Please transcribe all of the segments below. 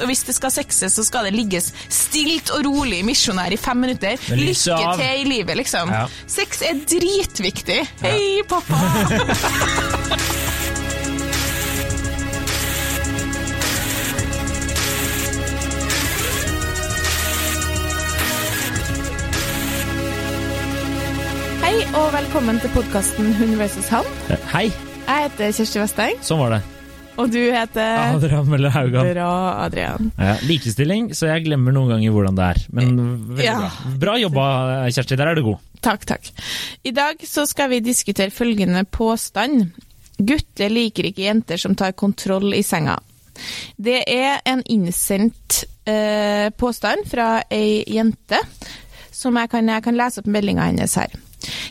Og hvis det skal sexes, så skal det ligges stilt og rolig misjonær i fem minutter. Lykke av. til i livet, liksom. Ja. Sex er dritviktig. Hei, pappa! Hei og velkommen til podkasten Hun vs. han. Hei, Jeg heter Kjersti Vesteng, sånn var det. Og du heter Adrian Mølle Haugan. Bra, Adrian. Ja, likestilling, så jeg glemmer noen ganger hvordan det er. Men veldig Ja. bra. Bra jobba, Kjersti. Der er du god. Takk, takk. I dag så skal vi diskutere følgende påstand. Gutter liker ikke jenter som tar kontroll i senga. Det er en innsendt eh, påstand fra ei jente, som jeg kan, jeg kan lese opp meldinga hennes her.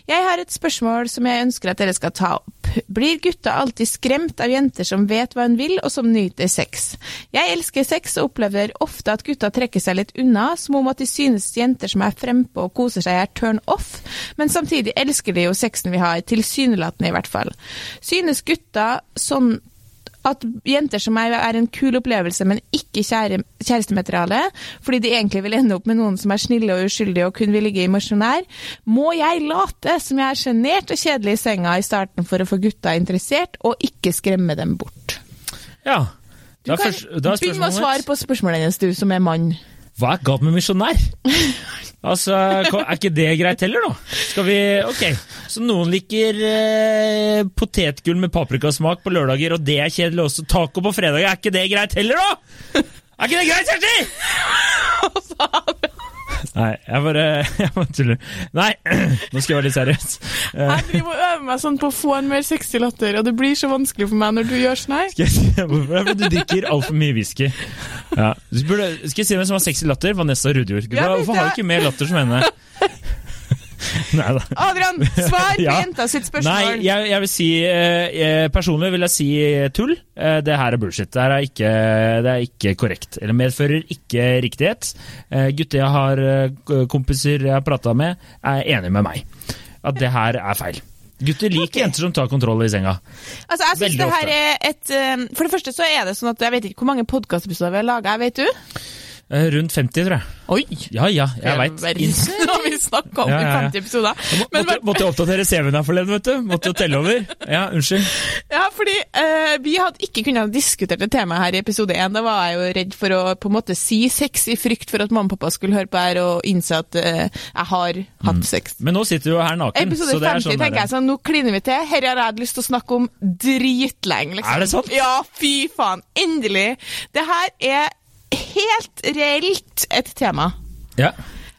Jeg har et spørsmål som jeg ønsker at dere skal ta opp. Blir gutta alltid skremt av jenter som vet hva hun vil, og som nyter sex? Jeg elsker sex og opplever ofte at gutta trekker seg litt unna, som om at de synes jenter som er frempå og koser seg er turn off, men samtidig elsker de jo sexen vi har, tilsynelatende i hvert fall. Synes gutta sånn at jenter som meg er en kul opplevelse, men ikke kjære, kjærestemateriale, fordi de egentlig vil ende opp med noen som er snille og uskyldige og kun vil ligge i misjonær, må jeg late som jeg er sjenert og kjedelig i senga i starten for å få gutta interessert, og ikke skremme dem bort. Ja. Du Da er, kan først, da er begynne med å svare på spørsmålet hennes, du som er mann. Hva er galt med misjonær? Altså, Er ikke det greit heller, da? Skal vi Ok, så noen liker eh, potetgull med paprikasmak på lørdager, og det er kjedelig også. Taco på fredager, er ikke det greit heller, da? Er ikke det greit, Kjersti? Nei, jeg bare, jeg bare tuller. Nei, nå skal jeg være litt seriøs. Jeg driver og øver meg sånn på å få en mer sexy latter, og det blir så vanskelig for meg når du gjør sånn her. Skal jeg si hvorfor? Fordi du drikker altfor mye whisky. Ja. Du burde, skal jeg si hvem som har sexy latter? Vanessa Rudjord. Hvorfor har du ikke mer latter som henne? Adrian, svar på Ja. jenta sitt spørsmål. Nei, jeg, jeg vil si eh, eh, Personlig vil jeg si eh, tull. Eh, det her er bullshit. Det her er ikke, det er ikke korrekt. Eller medfører ikke riktighet. Eh, gutter jeg har eh, kompiser jeg har prata med, er enig med meg. At det her er feil. Gutter liker okay. jenter som tar kontroll i senga. Altså, jeg synes Veldig det her er et For det første så er det sånn at jeg vet ikke hvor mange podkastepisoder vi har laga, vet du? Eh, rundt 50, tror jeg. Oi! Ja ja, jeg veit. Nå har vi snakka om Ja, ja, ja. i 50 episoder. Men, Måtte, måtte oppdatere CV-en her forleden, vet du. Måtte jo telle over. Ja, unnskyld. ja, fordi uh, vi hadde ikke kunnet diskutert det temaet her i episode 1. Da var jeg jo redd for å på en måte si sex i frykt for at mamma og pappa skulle høre på her og innse at uh, jeg har hatt sex. Men nå sitter du her naken. Episode så det er 50 sånn tenker jeg sånn, nå kliner vi til. Her har jeg lyst til å snakke om dritlenge. Liksom. Er det sant? Ja, fy faen. Endelig. Det her er helt reelt et tema. Ja.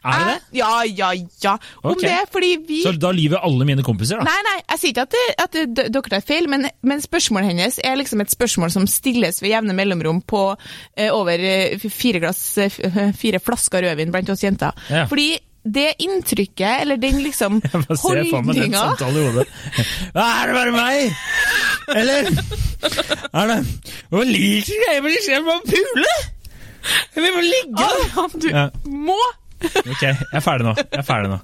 Er det det? Ja, ja, ja. Om okay. det, fordi vi Så da lyver alle mine kompiser, da? Nei, nei, jeg sier ikke at, det, at det, dere tar feil, men, men spørsmålet hennes er liksom et spørsmål som stilles ved jevne mellomrom på eh, over eh, fire, glass, eh, fire flasker rødvin blant oss jenter. Ja. Fordi det inntrykket, eller den liksom holdninga. Er det bare meg? Eller er det Hva liker jeg å med å pule? Jeg må ligge, da! Adrian, du Ja. må Ok, jeg er ferdig nå. Jeg er ferdig nå.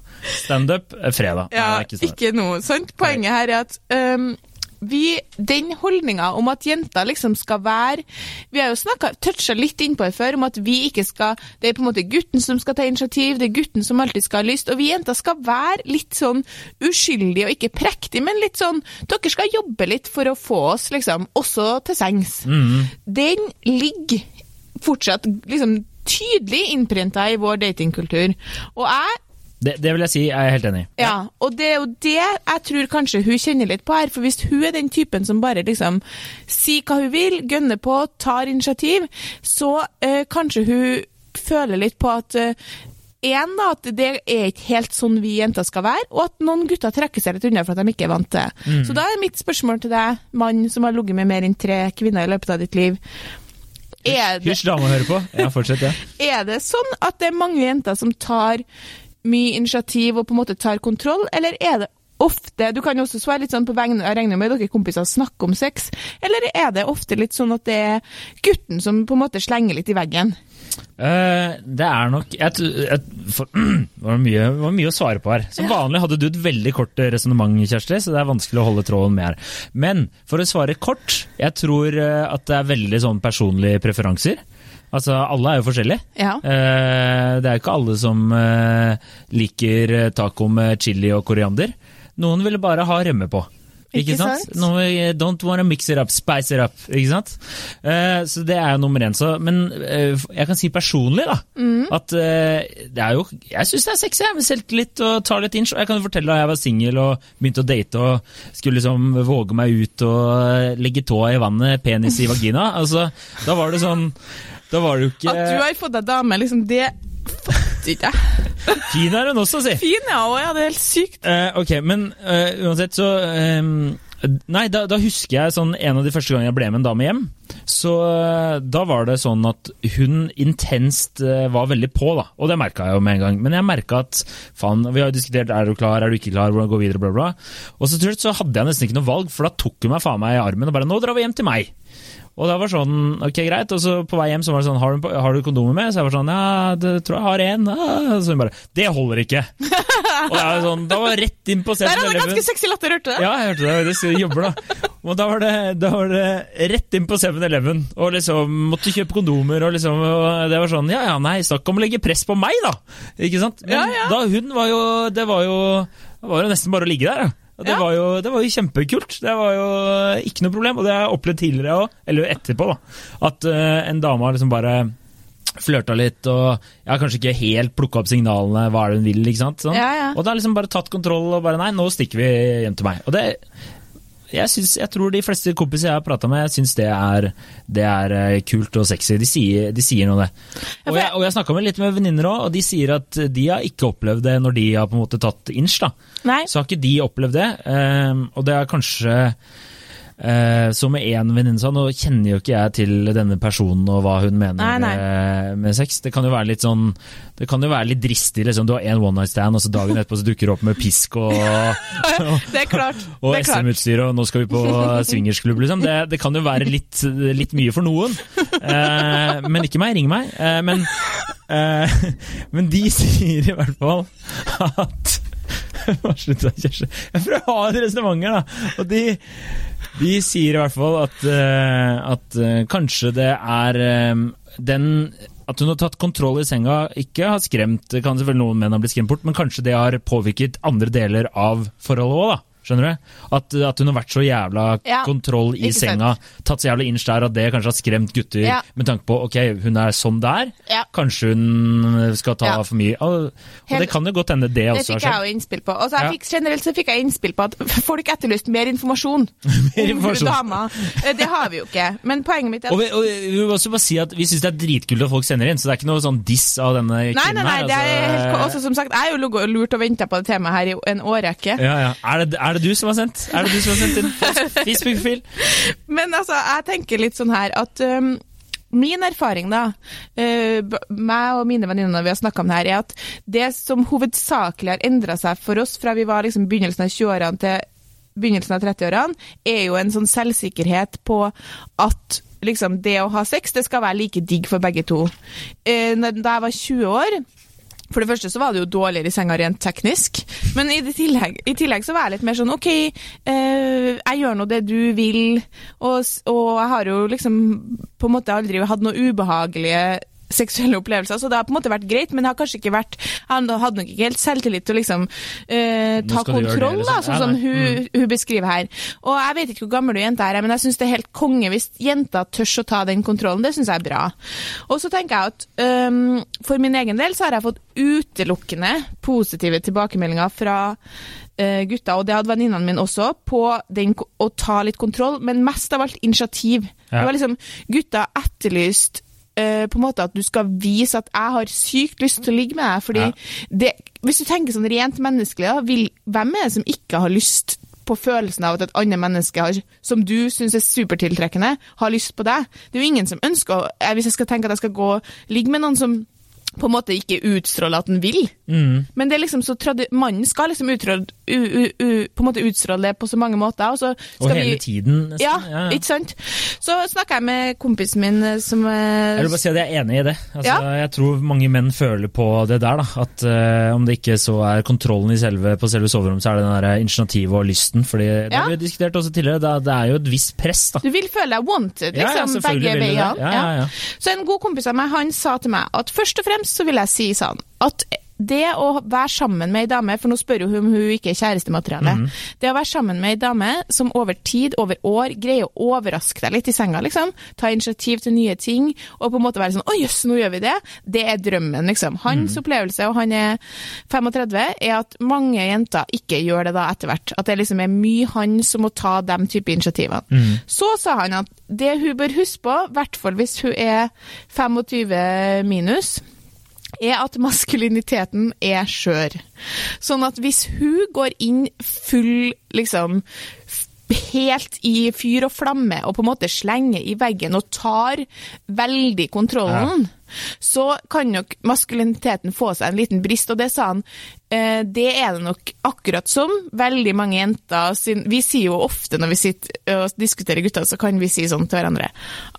Standup er fredag. Ja, Nei, ikke ikke, noe sant? Poenget her er at um, vi, den holdninga om at jenter liksom skal være Vi har jo snakket, toucha litt innpå det før, om at vi ikke skal Det er på en måte gutten som skal ta initiativ, det er gutten som alltid skal ha lyst. Og vi jenter skal være litt sånn uskyldige og ikke prektige, men litt sånn Dere skal jobbe litt for å få oss, liksom, også til sengs. Mm. Den ligger fortsatt liksom tydelig innprinta i vår datingkultur. Og jeg Det, det vil jeg si, jeg er helt enig i. ja, og det er jo det jeg tror kanskje hun kjenner litt på her. For hvis hun er den typen som bare liksom sier hva hun vil, gønner på, tar initiativ, så eh, kanskje hun føler litt på at eh, en, da, at det er ikke helt sånn vi jenter skal være, og at noen gutter trekker seg litt unna for at de ikke er vant til det. Så da er mitt spørsmål til deg, mann som har ligget med mer enn tre kvinner i løpet av ditt liv. Er det, Hysj, dame hører på. Ja, fortsett, ja. er det sånn at det er mange jenter som tar mye initiativ og på en måte tar kontroll, eller er det ofte Du kan jo også svare litt sånn på vegne Jeg regner med dere kompiser snakker om sex, eller er det ofte litt sånn at det er gutten som på en måte slenger litt i veggen? Uh, det er nok et, et, for, det, var mye, var mye å svare på her. Som vanlig hadde du et veldig kort resonnement, Kjersti, så det er vanskelig å holde tråden med her. Men for å svare kort, jeg tror eh, at det er veldig sånn personlige preferanser. Altså, alle er jo forskjellige. Ja. Eh, det er ikke alle som eh, liker taco med chili og koriander. Noen ville bare ha rømme på. Ikke, Ikke sant? sant? Eh, don't wanna mix it up, spice it up. Ikke sant? Uh, så det er jo nummer én. Så, men uh, jeg kan si personlig da, Mm. at uh, det er jo Jeg syns det er sexy med selvtillit og tar litt inch. Og jeg kan jo fortelle da jeg var singel og begynte å date og skulle liksom våge meg ut og legge tåa i vannet, penis i vagina. Altså, da var det sånn Da var det jo ikke At du har fått deg dame, liksom, det fatter ikke jeg. Fin er hun også, si! Fin, ja, og ja, det er helt sykt. Uh, ok, men uh, uansett så um, Nei, da, da husker jeg sånn en av de første gangene jeg ble med en dame hjem. Så eh, da var det sånn at hun intenst var veldig på, da. Og det merka jeg jo med en gang. Men jeg merka at faen, vi har jo diskutert er du klar, er du ikke klar, hvordan gå videre, bla, bla. Og så, så hadde jeg nesten ikke noe valg, for da tok hun meg faen meg i armen og bare nå drar vi hjem til meg. Og det var sånn, ok greit, og så på vei hjem så var det sånn, har du, har du kondomer med? Så jeg var sånn, ja, det tror jeg har en. Ja. Så hun bare, det holder ikke. og da var sånn, da var rett inn på Der hadde 7-Eleven. ganske sexy latter, hørte du det? Ja, jeg hørte det. Det jobber, da. Og da var det, da var det rett inn på 7-Eleven og liksom måtte kjøpe kondomer og liksom og Det var sånn Ja ja, nei, snakk om å legge press på meg, da! Ikke sant? Men Ja, ja. da hun var jo Det var jo, det var jo nesten bare å ligge der, ja. Det, Ja. var jo, det var jo kjempekult. Det var jo ikke noe problem. Og det har jeg opplevd tidligere òg, eller etterpå, da. At uh, en dame har liksom bare flørta litt og ja, kanskje ikke helt plukka opp signalene, hva er det hun vil, ikke sant. Sånn. Ja, ja. Og da har liksom bare tatt kontroll og bare nei, nå stikker vi hjem til meg. Og det jeg, synes, jeg tror de fleste kompiser jeg har prata med, syns det det er eh, kult og sexy. De sier, de sier noe, det. Og jeg, og jeg snakka med litt med venninner òg, og de sier at de har ikke opplevd det når de har på en måte tatt inch. da. Nei. Så har ikke de opplevd det. ehm, og det er kanskje eh, som med én venninne sa, nå kjenner jo ikke jeg til denne personen og hva hun mener Nei, nei. med sex. Det kan jo være litt sånn Det kan jo være litt dristig, liksom. Du har én one night stand, og så dagen etterpå så dukker du opp med pisk og, Det er klart. og. SM-utstyr, og nå skal vi på swingersklubb, liksom. Det, det kan jo være litt, litt mye for noen. Eh, men ikke meg, ring meg. Eh, men, eh, men de sier i hvert fall at Hva Slutt Kjersti. Jeg prøver å ha et resonnement her, da. Og de, de sier i hvert fall at, eh, at eh, kanskje det er eh, den at hun har tatt kontroll i senga, ikke har skremt kan selvfølgelig noen menn ha blitt skremt bort, men kanskje det har påvirket andre deler av forholdet òg, da. Skjønner du? At, at hun har vært så jævla Ja, kontroll i senga, senga, tatt så jævla inch der at det kanskje har skremt gutter Ja. med tanke på ok, hun er sånn der, Ja. kanskje hun skal ta for mye. Og, og det kan jo godt hende det Det også fikk jeg jo innspill på. Og så fikk, generelt så fikk jeg innspill på at folk etterlyste mer informasjon Mer om informasjon. damer. Eh, Det har vi jo ikke. Men poenget mitt er Og vi, og vi vil også bare si at vi syns det er dritkult at folk sender inn, så det er ikke noe sånn diss av denne Nei, kvinnen nei, nei, her. det er helt, altså. også som sagt, jeg har jo lurt og venta på det temaet her i en årrekke. ja, ja. Er, det, er det du som har sendt? Er det du som har sendt en Facebook-fil? Men altså, jeg tenker litt sånn her at um, Min erfaring, da, uh, meg og mine venninner vi har snakka om det her, er at det som hovedsakelig har endra seg for oss fra vi var liksom begynnelsen av 20-årene til begynnelsen av 30-årene, er jo en sånn selvsikkerhet på at liksom det å ha sex, det skal være like digg for begge to. Eh, Da jeg var 20 år for det første så var det jo dårligere i senga rent teknisk, men i, tillegg, i tillegg så var jeg litt mer sånn OK, eh, jeg gjør nå det du vil, og, og jeg har jo liksom på en måte aldri hatt noe ubehagelige seksuelle opplevelser, så det har på en måte vært greit, men det har kanskje ikke vært Han hadde nok ikke helt selvtillit til å liksom eh, ta kontroll, det, da, liksom. sånn som hun, hun beskriver her. Og jeg vet ikke hvor gammel du jenta er, men jeg syns det er helt konge hvis jenta tør å ta den kontrollen. Det syns jeg er bra. Og så tenker jeg at um, for min egen del så har jeg fått utelukkende positive tilbakemeldinger fra uh, gutta, og det hadde venninnene mine også, på den, å ta litt kontroll, men mest av alt initiativ. Ja. Det var liksom Gutta etterlyst øh, på en måte at du skal vise at jeg har sykt lyst til å ligge med deg. fordi Ja. det, Hvis du tenker sånn rent menneskelig, da, vil, hvem er det som ikke har lyst på følelsen av at et annet menneske har, som du syns er supertiltrekkende, har lyst på deg? Det er jo ingen som ønsker eh, Hvis jeg skal tenke at jeg skal gå og ligge med noen som på en måte ikke utstråle at den vil. Mm. Men det er liksom så mannen skal liksom utstråle, på en måte utstråle det på så mange måter. Og, så Og hele vi, tiden, nesten. ja, Ja, ja. ikke sant? Så snakka jeg med kompisen min eh, som eh, Jeg vil bare si at jeg er enig i det. Altså, Ja. Jeg tror mange menn føler på det der. da, At uh, Om det ikke så er kontrollen i selve, på selve soverommet, så er det den der initiativet og lysten. fordi Det har vi diskutert også tidligere. Det, er- det er jo et visst press. da. Du vil føle deg wanted, liksom, begge veiene. Ja, ja, ja. Så en god kompis av meg, han sa til meg at først og fremst så vil jeg si sånn at det å være sammen med ei dame, for nå spør jo hun om hun ikke er kjærestemateriale, Mm. det å være sammen med ei dame som over tid, over år, greier å overraske deg litt i senga, liksom, ta initiativ til nye ting, og på en måte være sånn 'Å jøss, nå gjør vi det', det er drømmen, liksom. Hans mm. opplevelse, og han er 35, er at mange jenter ikke gjør det da etter hvert. At det liksom er mye han som må ta de type initiativene. Mm. Så sa han at det hun bør huske på, i hvert fall hvis hun er 25 minus, er at maskuliniteten er skjør. Sånn at hvis hun går inn full, liksom Helt i fyr og flamme og på en måte slenger i veggen og tar veldig kontrollen, så kan nok maskuliniteten få seg en liten brist. Og det sa han, det er det nok akkurat som veldig mange jenter Vi sier jo ofte når vi sitter og diskuterer gutter, så kan vi si sånn til hverandre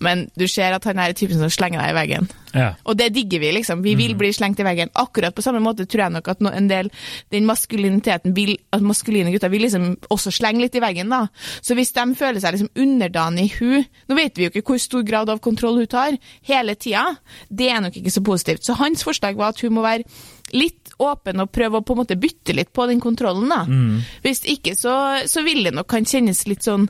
Men du ser at han er typen som slenger deg i veggen. Ja. Og det digger vi, liksom. Vi vil bli slengt i veggen. Akkurat på samme måte tror jeg nok at en del den maskuliniteten vil, at maskuline gutter vil liksom også slenge litt i veggen, da. Så hvis de føler seg liksom underdanig hun Nå vet vi jo ikke hvor stor grad av kontroll hun tar hele tida. Det er nok ikke så positivt. Så hans forslag var at hun må være litt åpen og prøve å på en måte bytte litt på den kontrollen, da. Hvis ikke, så, så vil det nok kan kjennes litt sånn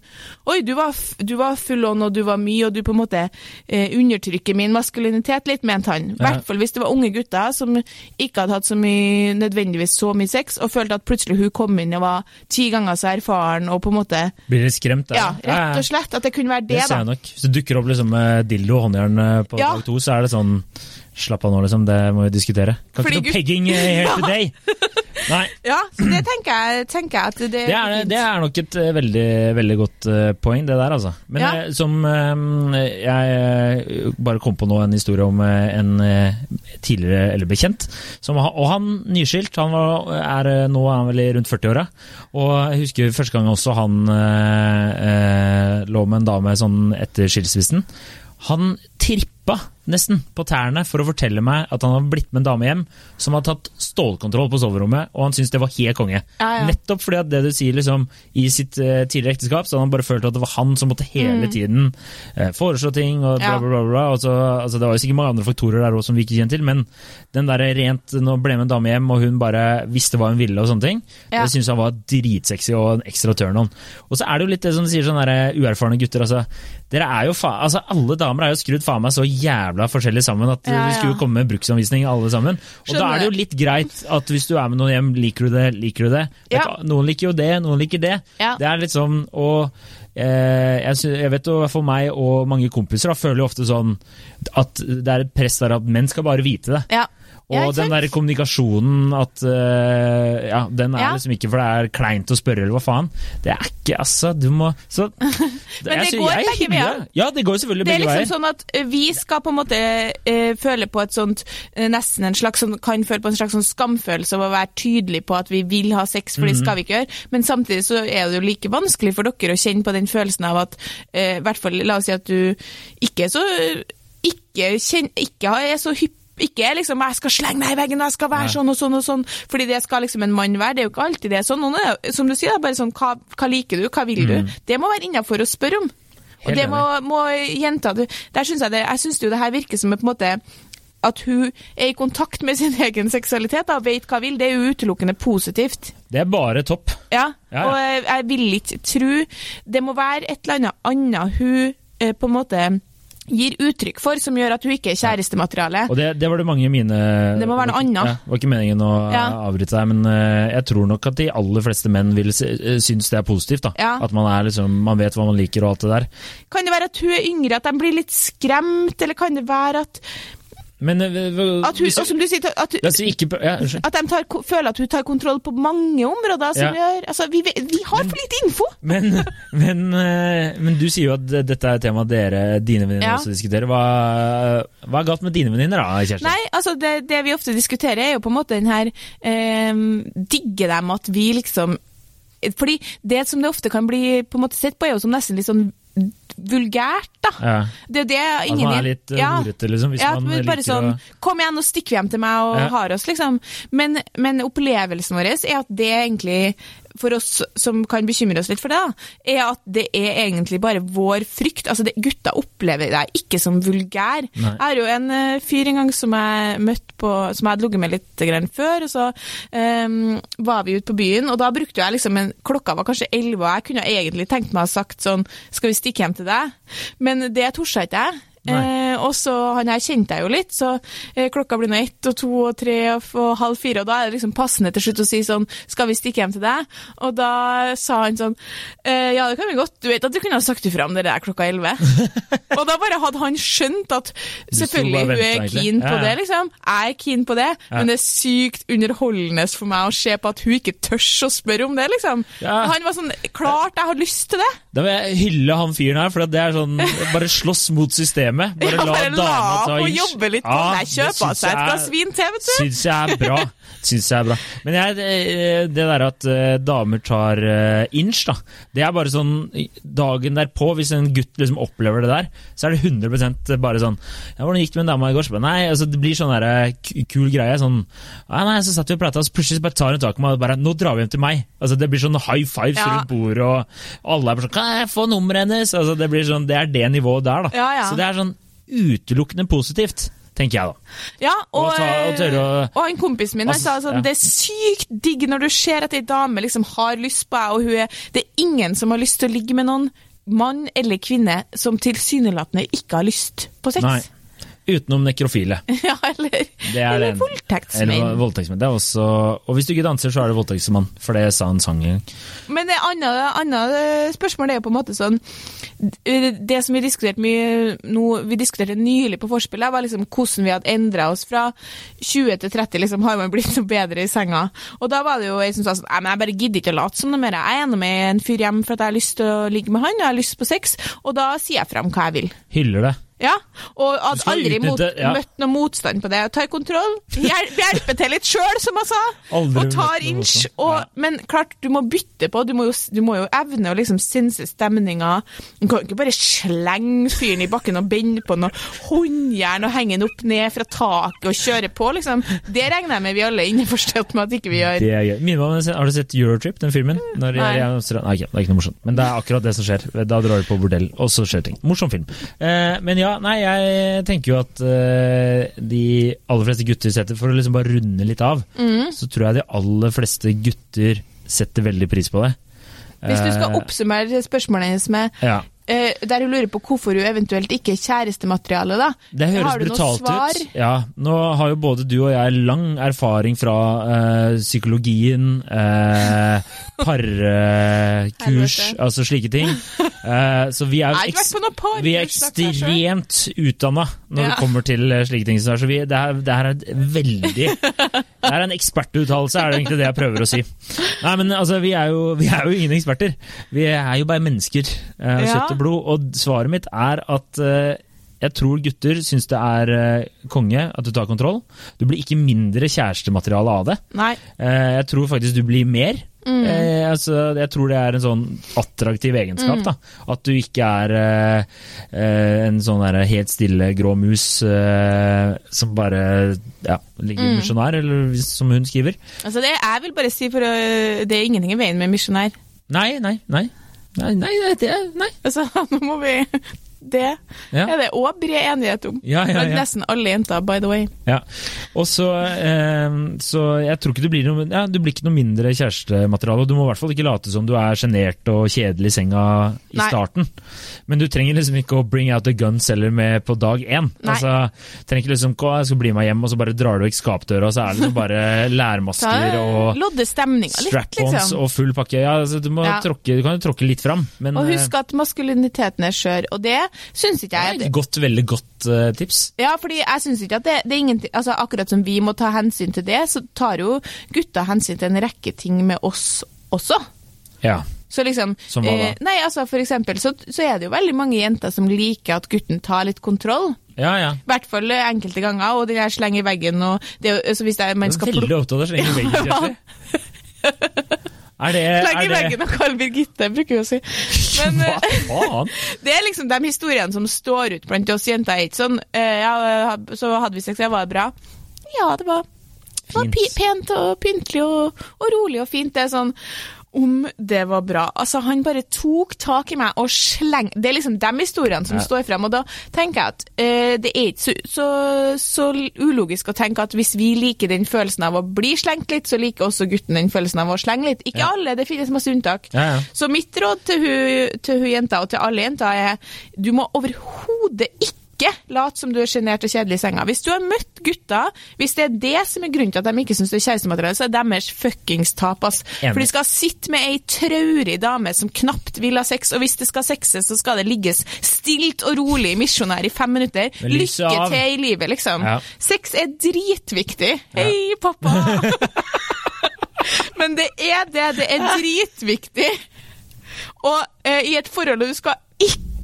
Oi, du var, du var full on, og du var mye, og du på en måte eh, undertrykker min maskulinitet litt, mente han. I hvert fall hvis det var unge gutter som ikke hadde hatt så mye, nødvendigvis så mye sex, og følte at plutselig hun kom inn og var ti ganger så erfaren, og på en måte Blir litt skremt? Ja, rett og slett. At det kunne være Det det, ser da. jeg nok. Hvis det dukker opp liksom med dildo og håndjern eh, på Ja. dag to, så er det sånn Slapp av nå, liksom. Det må vi diskutere. Kan Fordi ikke noe pegging eh, here today! Nei. Ja, så det tenker jeg, tenker jeg at det, Det er, det er nok et eh, veldig, veldig godt eh, poeng, det der, altså. Men Ja. jeg, som eh, jeg eh, bare kom på nå en historie om eh, en eh, tidligere eller bekjent. Som, og han nyskilt. Han var, er, eh, nå er han vel rundt 40-åra. Og jeg husker første gang også han eh, eh, lå med en dame sånn etter skilsmissen. Han trippa nesten på tærne for å fortelle meg at han hadde blitt med en dame hjem som hadde tatt stålkontroll på soverommet, og han syntes det var helt konge. Ja, ja. Nettopp fordi at det du sier liksom, i sitt uh, tidligere ekteskap, så hadde han bare følt at det var han som måtte hele tiden uh, foreslå ting og bla, Mm. Bla, bla. bla. Og så, altså, det var jo sikkert mange andre faktorer der også som vi ikke kjente til, men den der rent Nå ble med en dame hjem, og hun bare visste hva hun ville og sånne ting, Ja. det syntes han var dritsexy og en ekstra turn on. Og så er det jo litt det som du sier, sånne der uerfarne gutter. altså, dere er jo fa altså Alle damer er jo skrudd faen meg så jævla forskjellig sammen at Ja, vi skulle jo komme med bruksanvisning alle sammen. Og da er det jo litt greit at hvis du er med noen hjem, liker du det, liker du det. Ja. Noen liker jo det, noen liker det. Ja. Det er litt sånn, og eh, jeg, vet jo for meg og mange kompiser da, føler jo ofte sånn at det er et press der at menn skal bare vite det. Ja. Og den der kommunikasjonen at uh, Ja, den er Ja. liksom ikke for det er kleint å spørre, eller hva faen. Det er ikke, altså. Du må Så Men jeg det sy- går jeg begge veier. Ja, det går selvfølgelig begge veier. Det er liksom veier. sånn at eh, vi skal på en måte uh, føle på et sånt uh, Nesten en slags sånn, kan føle på en slags sånn skamfølelse av å være tydelig på at vi vil ha sex, for Mhm. det skal vi ikke gjøre. Men samtidig så er det jo like vanskelig for dere å kjenne på den følelsen av at I hvert fall, la oss si at du ikke er så Ikke, kjen, ikke er så hypp ikke liksom 'jeg skal slenge meg i veggen', og 'jeg skal være Nei. sånn og sånn', og sånn, fordi det skal liksom en mann være. Det er jo ikke alltid det er sånn. Noen er, som du sier, det er bare sånn 'hva, hva liker du, hva vil du?' Det må være innafor å spørre om. Og Helt det må, må jenta du- Der synes jeg det, jeg syns jo det her virker som på en måte at hun er i kontakt med sin egen seksualitet og vet hva hun vil. Det er jo utelukkende positivt. Det er bare topp. Ja, Ja, ja. og jeg, jeg vil ikke tro Det må være et eller annet annet hun eh, på en måte gir uttrykk for, som gjør at hun ikke er kjærestemateriale. Og det, det var det mange mine Det må være noe annet. Ja, var ikke meningen å Ja. avbryte deg, men eh, jeg tror nok at de aller fleste menn vil eh, synes det er positivt. da. Ja. At man, er liksom, man vet hva man liker og alt det der. Kan det være at hun er yngre, at de blir litt skremt, eller kan det være at Men eh, At, hun, som du sier, at, hun, ikke ja, at de tar, føler at hun tar kontroll på mange områder. Ja. gjør, altså, vi, vi har for lite info! Men, men, eh, men du sier jo at dette er et tema dere, dine venninner Ja. også diskuterer. Hva, hva er galt med dine venninner, da, Kjersti? Nei, altså det, det vi ofte diskuterer, er jo på en måte den her eh, Digger dem at vi liksom Fordi det som det ofte kan bli på en måte sett på, er jo som nesten litt sånn vulgært, da. Ja. Det er jo det At ingen man er litt eh, ja. liksom. Hvis ja, man bare sånn å Kom igjen, nå stikker vi hjem til meg og Ja. har oss, liksom. Men, men opplevelsen vår er at det egentlig, for oss som kan bekymre oss litt for det, da, er at det er egentlig bare vår frykt. Altså, det, gutta opplever deg ikke som vulgær. Nei. Jeg har jo en uh, fyr en gang som jeg møtte på, som jeg hadde ligget med litt grann før, og så um, var vi ute på byen, og da brukte jeg liksom en Klokka var kanskje elleve, og jeg kunne egentlig tenkt meg å ha sagt sånn Skal vi stikke hjem til deg? Men det torde ikke jeg. Eh, og så Han her kjente jeg jo litt, så eh, klokka blir nå ett og to og tre og, og halv fire, og da er det liksom passende til slutt å si sånn Skal vi stikke hjem til deg? Og da sa han sånn eh, Ja, det kan vi godt. Du vet at du kunne ha sagt ifra om det der klokka elleve. og da bare hadde han skjønt at selvfølgelig hun er keen på Ja, ja. det, liksom. Jeg er keen på det, Ja. men det er sykt underholdende for meg å se på at hun ikke tør å spørre om det, liksom. Han var sånn Klart jeg har lyst til det! Da vil jeg hylle han fyren her, for det er sånn Bare slåss mot systemet. Bare Ja, la dama ta og jobbe litt på Ja, det Kjøpe seg et glass vin til, vet du. Syns jeg er bra. Syns jeg er bra. Men jeg, det, det der at eh, damer tar eh, inch, da, det er bare sånn Dagen derpå, hvis en gutt liksom opplever det der, så er det 100 bare sånn ja, 'Hvordan gikk det med en dame i går?' Nei, altså, det blir sånn der, eh, kul greie. Sånn Nei, nei, så satt vi og prata, og plutselig bare tar hun tak i meg og bare 'Nå drar vi hjem til meg'. Altså, det blir sånn high fives Ja. rundt bordet, og alle er bare sånn 'Kan jeg få nummeret hennes?' Altså, det blir sånn Det er det nivået der, da. Ja, ja. Så det er sånn utelukkende positivt, tenker jeg da. Ja, og, Og ta- og å- og en kompis min Altså, sa sånn, ja. det er sykt digg når du ser at ei dame liksom har lyst på deg, og hun er, det er ingen som har lyst til å ligge med noen mann eller kvinne som tilsynelatende ikke har lyst på sex. Nei. Utenom nekrofile. ja, eller, Det er eller voldtektsmenn. Eller voldtektsmenn. Det er også Og hvis du ikke danser, så er du voldtektsmann, for det sa en sang en gang. Men det andre, andre spørsmål er jo på en måte sånn Det som vi diskuterte mye nå, vi diskuterte nylig på forspillet, var liksom hvordan vi hadde endra oss fra 20 til 30. liksom Har man blitt noe bedre i senga? Og da var det jo ei som sa sånn Nei, men jeg bare gidder ikke å late som noe mer. Jeg er enig med en fyr hjem for at jeg har lyst til å ligge med han, og jeg har lyst på sex, og da sier jeg fram hva jeg vil. Hyller det. Ja, og at aldri mot, ja. møtt noe motstand på det. Tar kontroll, hjel- hjelper til litt sjøl, som jeg sa, Aldri og tar inch. Og, Ja. Men klart, du må bytte på, du må jo, du må jo evne å liksom sense stemninga. Du kan ikke bare slenge fyren i bakken og bende på noe håndjern og henge den opp ned fra taket og kjøre på, liksom. Det regner jeg med vi alle er innforstått med at ikke vi gjør. Det er gøy. Minner har du sett Eurotrip, den filmen? Når jeg, Nei. jeg, Nei, det er ikke noe morsomt. Men det er akkurat det som skjer. Da drar du på bordell, og så skjer ting. Morsom film. Eh, men ja, nei, jeg tenker jo at uh, de aller fleste gutter setter For å liksom bare runde litt av, Mm. så tror jeg de aller fleste gutter setter veldig pris på det. Hvis du skal Eh, oppsummere spørsmålet hennes med ja. uh, Der hun lurer på hvorfor hun eventuelt ikke er kjærestemateriale, da. Det høres Har du noe brutalt svar? ut. Ja, Nå har jo både du og jeg lang erfaring fra uh, psykologien, uh, parkurs, altså slike ting. Eh, så vi er, par. vi er ekstremt utdanna når Ja. det kommer til eh, slike ting. Så vi, det, her, det her er et veldig Det er en ekspertuttalelse, er det egentlig det jeg prøver å si. Nei, men altså, vi er jo, vi er jo ingen eksperter. Vi er jo bare mennesker eh, Ja. kjøtt og blod. Og svaret mitt er at jeg tror gutter syns det er konge at du tar kontroll. Du blir ikke mindre kjærestemateriale av det. Nei. Jeg tror faktisk du blir mer. Mm. Eh, altså, jeg tror det er en sånn attraktiv egenskap. Mm. da. At du ikke er eh, eh, en sånn der helt stille grå mus eh, som bare ja, ligger Mm. misjonær, eller som hun skriver. Altså det, jeg vil bare si, for å, det er ingenting i veien med misjonær. Nei, nei, nei. Nei, nei, det- det Nei. Altså, nå må vi Det Ja. er det òg bred enighet om. Ja, ja, Blant nesten alle jenter, by the way. Ja. Og så, eh, så jeg tror ikke du blir noe ja, Du blir ikke noe mindre kjærestemateriale. og Du må i hvert fall ikke late som du er sjenert og kjedelig i senga i Nei. starten. Men du trenger liksom ikke å bring out the guns heller med på dag én. Nei. Altså, trenger ikke liksom «Å, jeg skal bli med hjem, og så bare drar du vekk skapdøra, og så er det liksom bare lærmasker og strap-ons liksom. og full pakke. Ja, altså, du, må tråkke, du kan jo tråkke litt fram, men Og eh, husk at maskuliniteten er skjør, og det syns ikke jeg Det er et godt, veldig godt uh, tips. Ja, fordi jeg syns ikke at det, det er ingenting altså Akkurat som vi må ta hensyn til det, så tar jo gutta hensyn til en rekke ting med oss også. Ja. Så liksom Som hva da? eh, Nei, altså for eksempel så, så er det jo veldig mange jenter som liker at gutten tar litt kontroll. Ja, ja. I hvert fall eh, enkelte ganger, og den der sleng i veggen og det, så hvis det man Du skal er veldig opptatt av å slenge i veggen, Kjersti. Er det, Sleng i veggen og kall Birgitte, bruker vi å si. Men eh, det er liksom de historiene som står ut blant oss jenter. er Ikke sånn eh, ja, så hadde vi sex, ja, var det bra? Ja, det var, det var pent og pyntelig og, og rolig og fint. Det er sånn om det var bra. Altså, han bare tok tak i meg og sleng... Det er liksom de historiene som Ja. står frem, og da tenker jeg at uh, det er ikke så, så, så ulogisk å tenke at hvis vi liker den følelsen av å bli slengt litt, så liker også gutten den følelsen av å slenge litt. Ikke Ja. alle, det finnes masse unntak. Ja. Så mitt råd til hun, til hun jenta, og til alle jenter, er du må overhodet ikke late som du er sjenert og kjedelig i senga. Hvis du har møtt gutta, hvis det er det som er grunnen til at de ikke syns det er kjærestemateriale, så er deres fuckings tap, ass. For de skal sitte med ei traurig dame som knapt vil ha sex, og hvis det skal sexes, så skal det ligges stilt og rolig misjonær i fem minutter. Lykke av. til i livet, liksom. Ja. Sex er dritviktig. Hei, pappa! Men det er det. Det er dritviktig. Og eh, i et forhold du skal ikke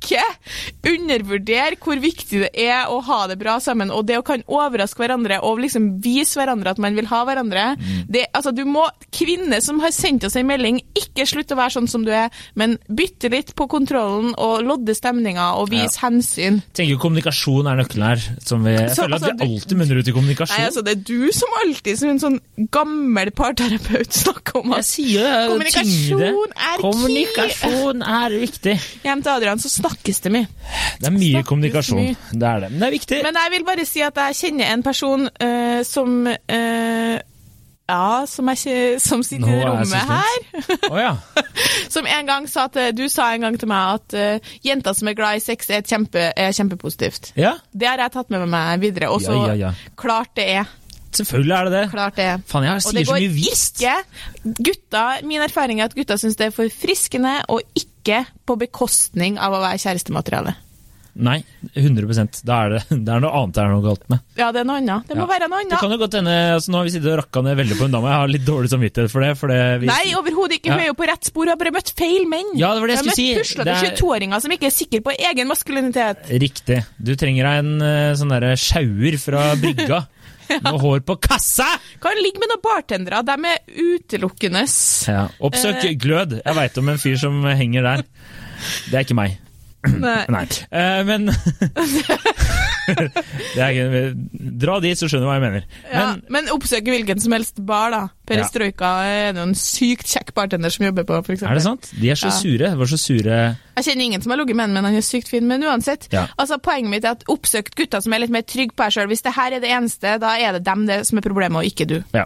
undervurdere hvor viktig det er å ha det bra sammen, og det å kan overraske hverandre og liksom vise hverandre at man vil ha hverandre. Det, altså, du må, Kvinner som har sendt oss en melding, ikke slutt å være sånn som du er, men bytte litt på kontrollen og lodde stemninga og vise hensyn. tenker jo kommunikasjon er nøkkelen her. Som vi, jeg Så, føler at altså, vi du- alltid munner ut i kommunikasjon. Nei, altså, Det er du som alltid, som en sånn gammel parterapeut, snakker om at sier jo Kommunikasjon er. Kommunikasjon er viktig. hjem til Adrian så snakkes det mye. Det er mye Snakkes kommunikasjon. mye. Det er det. Men det er viktig. Men jeg vil bare si at jeg kjenner en person uh, som eh, Ja, som, ikke- som sitter Nå i rommet her. Oh, ja. Som en gang sa til, Du sa en gang til meg at uh, jenter som er glad i sex, er, kjempe, er kjempepositivt. ja. Det har jeg tatt med meg videre. Og så Ja, klart det er. Selvfølgelig er det det. Klart det. Faen, jeg sier så mye visst. gutta, Min erfaring er at gutta syns det er forfriskende, og ikke på bekostning av å være kjærestemateriale. Nei, 100% Da er det, det er noe annet det er noe galt med. Ja, det er noe annet. Det må Ja. være noe Det annet. kan jo godt hende, altså Nå har vi sittet og rakka ned veldig på en dame. Jeg har litt dårlig samvittighet for det. For det vi, Nei, overhodet ikke. Hun Ja. er jo på rett spor. Hun har bare møtt feil menn. Ja, det var det jeg Hun har skulle si. møtt puslete er- 22-åringer som ikke er sikre på egen maskulinitet. Riktig. Du trenger deg en eh, sånn derre sjauer fra brygga. Med hår på kassa! Kan ligge med noen bartendere. De er utelukkende Ja. Oppsøk uh... glød. Jeg veit om en fyr som henger der. Det er ikke meg. Nei. Nei. Uh, men er Dra dit, så skjønner du hva jeg mener. Ja, Men men oppsøk hvilken som helst bar, da. Perestrojka er det en sykt kjekk bartender som jobber på, f.eks. er det sant? De er så Ja. sure. Var så sure Jeg kjenner ingen som har ligget med ham, men han er sykt fin. Men uansett, Ja. altså poenget mitt er at oppsøk gutter som er litt mer trygge på deg sjøl. Hvis det her er det eneste, da er det dem det som er problemet, og ikke du. Ja.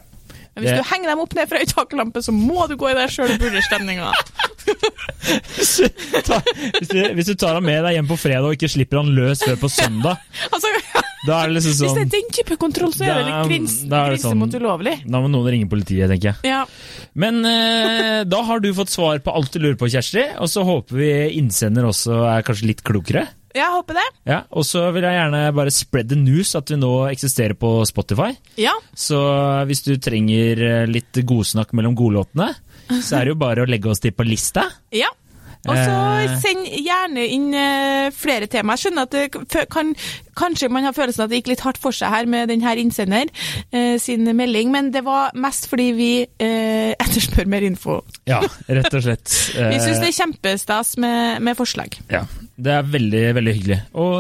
Men hvis Det- du henger dem opp ned fra ei taklampe, så må du gå i deg sjøl og burde stemninga. Ta, hvis, du, hvis du tar han med deg hjem på fredag og ikke slipper han løs før på søndag, altså, da er det liksom sånn hvis det sånn er den type kontroll, så er det litt grins, grense sånn- mot ulovlig. Da må noen ringe politiet, tenker jeg. Ja. Men eh, da har du fått svar på alt du lurer på, Kjersti. Og så håper vi innsender også er kanskje litt klokere. Jeg håper det. Ja, Og så vil jeg gjerne bare spread the news at vi nå eksisterer på Spotify. Ja. Så hvis du trenger eh, litt godsnakk mellom godlåtene, så er det jo bare å legge oss til på lista. Ja. Og så Eh. send gjerne inn eh, flere tema. Jeg skjønner at det kan, kanskje man har følelsen at det gikk litt hardt for seg her med denne innsender eh, sin melding, men det var mest fordi vi etterspør mer info. Ja, rett og slett. Vi syns det er kjempestas med, med forslag. ja, det er veldig, veldig hyggelig. Og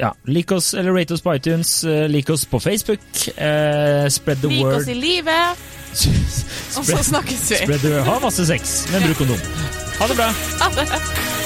ja, lik oss, eller rate oss på iTunes, lik oss på Facebook. spread the Lik word. oss i livet, og så snakkes vi. spread the word. Ha masse sex, men bruk kondom. Ha det bra. Ha det.